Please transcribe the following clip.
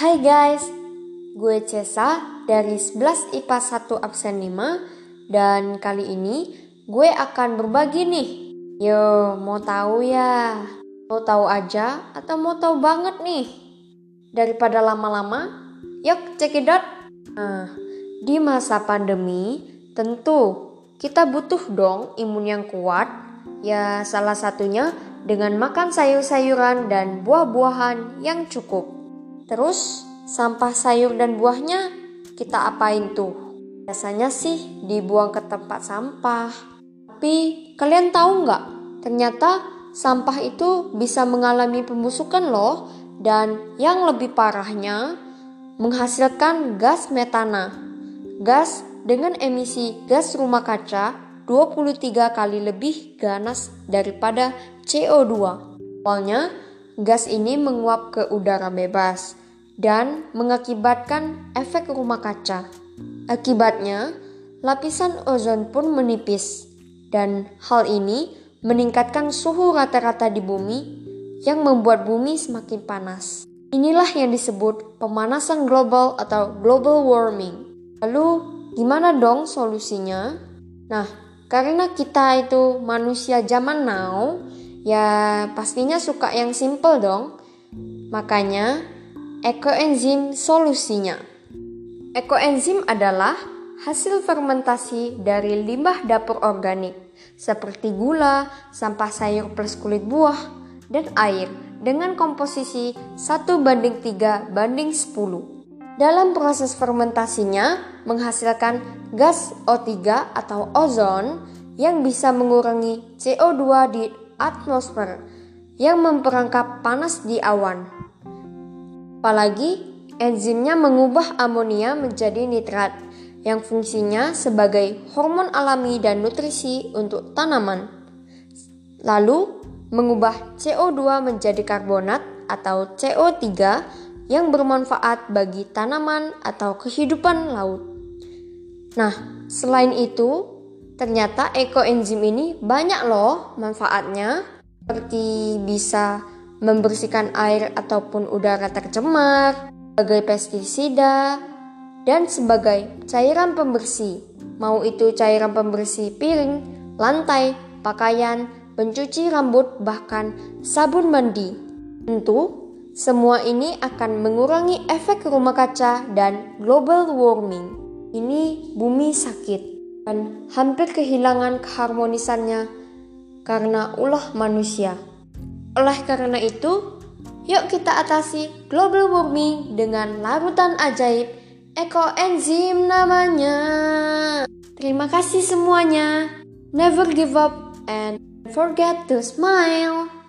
Hai guys, gue Cesa dari 11 IPA 1 absen 5 dan kali ini gue akan berbagi nih. Yo, mau tahu ya? Mau tahu aja atau mau tahu banget nih? Daripada lama-lama, yuk cekidot. Nah, di masa pandemi tentu kita butuh dong imun yang kuat. Ya, salah satunya dengan makan sayur-sayuran dan buah-buahan yang cukup. Terus, sampah sayur dan buahnya kita apain tuh? Biasanya sih dibuang ke tempat sampah. Tapi kalian tahu nggak? Ternyata sampah itu bisa mengalami pembusukan loh. Dan yang lebih parahnya, menghasilkan gas metana. Gas dengan emisi gas rumah kaca 23 kali lebih ganas daripada CO2. Awalnya, gas ini menguap ke udara bebas dan mengakibatkan efek rumah kaca. Akibatnya, lapisan ozon pun menipis dan hal ini meningkatkan suhu rata-rata di bumi yang membuat bumi semakin panas. Inilah yang disebut pemanasan global atau global warming. Lalu, gimana dong solusinya? Nah, karena kita itu manusia zaman now, ya pastinya suka yang simple dong. Makanya ekoenzim solusinya. Ekoenzim adalah hasil fermentasi dari limbah dapur organik seperti gula, sampah sayur plus kulit buah, dan air dengan komposisi 1 banding 3 banding 10. Dalam proses fermentasinya menghasilkan gas O3 atau ozon yang bisa mengurangi CO2 di atmosfer yang memperangkap panas di awan. Apalagi enzimnya mengubah amonia menjadi nitrat yang fungsinya sebagai hormon alami dan nutrisi untuk tanaman. Lalu mengubah CO2 menjadi karbonat atau CO3 yang bermanfaat bagi tanaman atau kehidupan laut. Nah, selain itu, ternyata ekoenzim ini banyak loh manfaatnya, seperti bisa membersihkan air ataupun udara tercemar, sebagai pestisida, dan sebagai cairan pembersih. Mau itu cairan pembersih piring, lantai, pakaian, pencuci rambut, bahkan sabun mandi. Tentu, semua ini akan mengurangi efek rumah kaca dan global warming. Ini bumi sakit dan hampir kehilangan keharmonisannya karena ulah manusia. Oleh karena itu, yuk kita atasi global warming dengan larutan ajaib ekoenzim namanya. Terima kasih semuanya. Never give up and forget to smile.